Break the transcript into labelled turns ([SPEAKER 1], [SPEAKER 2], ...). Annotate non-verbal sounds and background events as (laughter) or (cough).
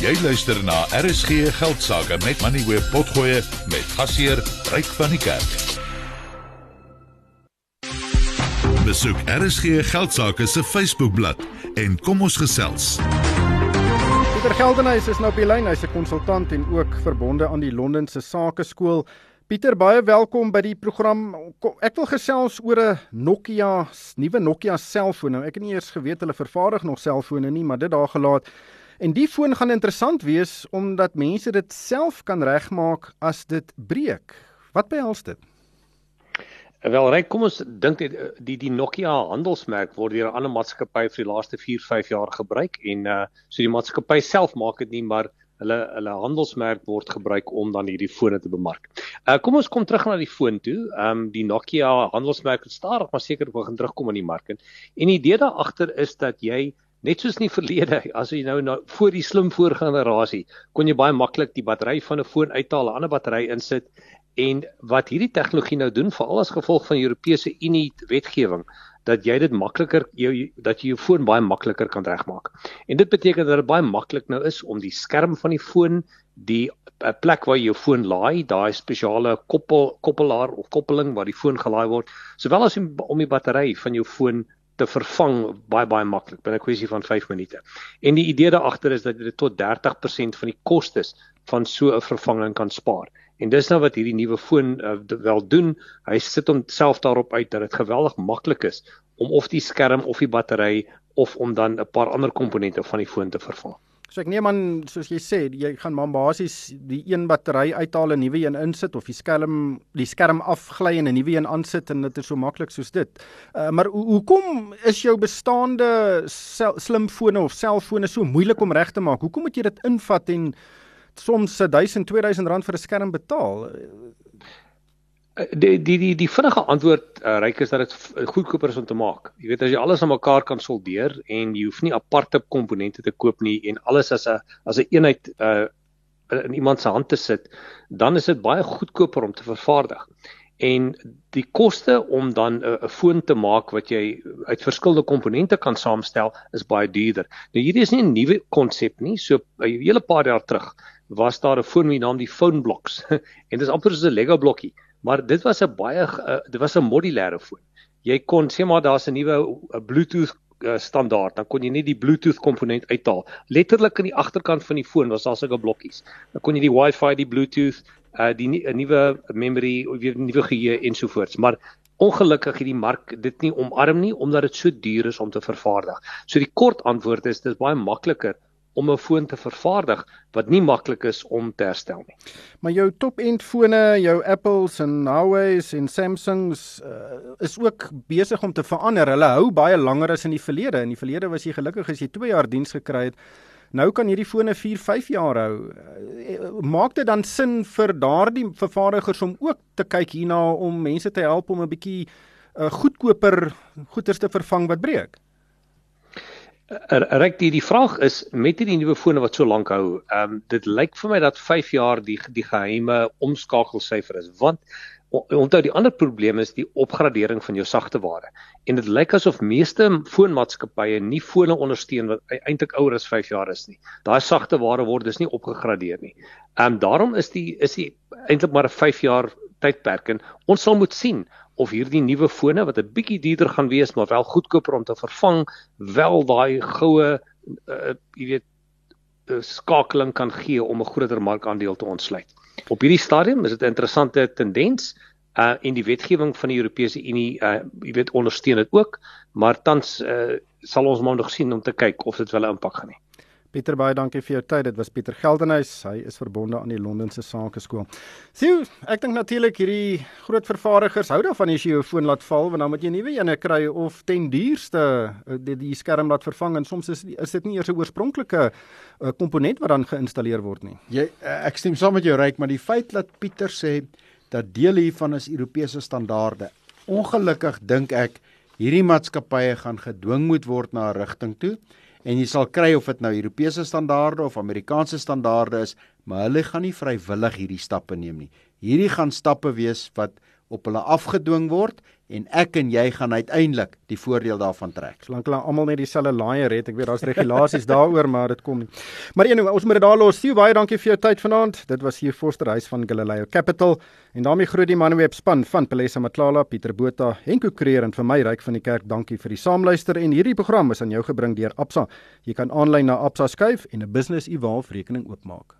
[SPEAKER 1] Jy luister na RSG Geldsaake met Money Web Potgoe met gasheer Ryk van die Kerk. Besoek RSG Geldsaake se Facebookblad en kom ons gesels.
[SPEAKER 2] Pieter Geldenhuys is nou op die lyn. Hy's 'n konsultant en ook verbonde aan die Londense Sakeskool. Pieter, baie welkom by die program. Ek wil gesels oor 'n Nokia, nuwe Nokia selfoon. Nou, ek het nie eers geweet hulle vervaardig nog selfone nie, maar dit daar gelaat. En die foon gaan interessant wees omdat mense dit self kan regmaak as dit breek. Wat behels dit?
[SPEAKER 3] Wel, reg, kom ons dink dit eh, die die Nokia handelsmerk word deur 'n ander maatskappy vir die laaste 4, 5 jaar gebruik en uh so die maatskappy self maak dit nie, maar hulle hulle handelsmerk word gebruik om dan hierdie fone te bemark. Uh kom ons kom terug na die foon toe. Um die Nokia handelsmerk het stadig maar seker begin terugkom in die mark en die idee daar agter is dat jy net soos in die verlede, as jy nou na voor die slim voorgenerasie, kon jy baie maklik die battery van 'n foon uithaal, 'n ander battery insit En wat hierdie tegnologie nou doen veral as gevolg van Europese Unie wetgewing dat jy dit makliker jou dat jy jou foon baie makliker kan regmaak. En dit beteken dat dit baie maklik nou is om die skerm van die foon, die eh, plek waar jy jou foon laai, daai spesiale koppel koppelaar of koppeling waar die foon gelaai word, sowel as om die battery van jou foon te vervang baie baie maklik binne 'n kwessie van 5 minute. En die idee daar agter is dat jy tot 30% van die kostes van so 'n vervanging kan spaar. En dis nou wat hierdie nuwe foon uh, wel doen. Hy sit homself daarop uit dat dit geweldig maklik is om of die skerm of die battery of om dan 'n paar ander komponente van die foon te vervang.
[SPEAKER 2] So ek neem aan soos jy sê, jy gaan maar basies die een battery uithaal en nuwe een insit of die skerm die skerm afgly en 'n nuwe een aansit en dit is so maklik soos dit. Uh, maar hoekom is jou bestaande slimfone of selfone so moeilik om reg te maak? Hoekom moet jy dit invat en soms 1000 2000 rand vir 'n skerm betaal.
[SPEAKER 3] Eh, die die die die vinnige antwoord uh, ryk is dat dit goedkoper is om te maak. Jy weet as jy alles aan mekaar kan soldeer en jy hoef nie aparte komponente te koop nie en alles as 'n as 'n een eenheid uh in iemand se hand te sit, dan is dit baie goedkoper om te vervaardig. En die koste om dan 'n foon te maak wat jy uit verskillende komponente kan saamstel is baie duurder. Nou hierdie is nie 'n nuwe konsep nie. So 'n hele paar jaar terug was daar 'n foon met die naam die Phone Blocks (laughs) en dit is amper soos 'n Lego blokkie, maar dit was 'n baie uh, dit was 'n modulêre foon. Jy kon sê maar daar's 'n nuwe Bluetooth uh, standaard, dan kon jy net die Bluetooth komponent uithaal. Letterlik aan die agterkant van die foon was daar sulke blokkies. Dan kon jy die Wi-Fi, die Bluetooth, uh, die 'n nuwe memory, weer nuwe geheue ensovoorts, maar Ongelukkig het die mark dit nie omarm nie omdat dit so duur is om te vervaardig. So die kort antwoord is dis baie makliker om 'n foon te vervaardig wat nie maklik is om te herstel nie.
[SPEAKER 2] Maar jou top-end fone, jou Apples en Huawei's en Samsungs uh, is ook besig om te verander. Hulle hou baie langer as in die verlede. In die verlede was jy gelukkig as jy 2 jaar diens gekry het. Nou kan hierdie fone 4, 5 jaar hou. Uh, maak dit dan sin vir daardie vervaardigers om ook te kyk hierna om mense te help om 'n bietjie uh, goedkoper goederes te vervang wat breek?
[SPEAKER 3] Reg die die vraag is met hierdie nuwe fone wat so lank hou, ehm um, dit lyk vir my dat 5 jaar die die geheime omskakelsyfer is want onthou die ander probleem is die opgradering van jou sagte ware. En dit lyk asof meeste foonmaatskappye nie fone ondersteun wat e-, eintlik ouer as 5 jaar is nie. Daai sagte ware word dus nie opgegradeer nie. Ehm um, daarom is die is die eintlik maar 'n 5 jaar tydperk en ons sal moet sien of hierdie nuwe fone wat 'n bietjie duurder gaan wees maar wel goedkoper om te vervang wel daai goue uh, jy weet uh, skakeling kan gee om 'n groter markandeel te ontsluit. Op hierdie stadium is dit 'n interessante tendens uh in die wetgewing van die Europese Unie uh jy weet ondersteun dit ook maar tans uh sal ons maar nog sien om te kyk of dit wel 'n impak gaan hê.
[SPEAKER 2] Pieter baie dankie vir jou tyd. Dit was Pieter Geldenhuys. Hy is verbonde aan die Londense Sakeskool. Sien, ek dink natuurlik hierdie groot vervaardigers hou daarvan as jy jou foon laat val, want dan moet jy 'n nuwe een kry of ten duurste eh, die, die skerm laat vervang en soms is is dit nie eers 'n oorspronklike uh, komponent wat dan geïnstalleer word nie.
[SPEAKER 4] Jy uh, ek stem saam met jou Ryk, maar die feit dat Pieter sê dat deel hiervan is Europese standaarde. Ongelukkig dink ek hierdie maatskappye gaan gedwing moet word na 'n rigting toe en jy sal kry of dit nou Europese standaarde of Amerikaanse standaarde is, maar hulle gaan nie vrywillig hierdie stappe neem nie. Hierdie gaan stappe wees wat op hulle afgedwing word en ek en jy gaan uiteindelik die voordeel daarvan trek.
[SPEAKER 2] Solank hulle almal net dieselfde laaier het, ek weet daar's regulasies (laughs) daaroor, maar dit kom nie. Maar anyway, ons moet dit daar los. Sien baie dankie vir jou tyd vanaand. Dit was hier Forster Huis van Galileo Capital en daarmee groet die Manweb span van Pelesa Matlala, Pieter Botha, Henko Creer en vir my Ryk van die Kerk. Dankie vir die saamluister en hierdie program is aan jou gebring deur Absa. Jy kan aanlyn na Absa skuif en 'n business evolve rekening oopmaak.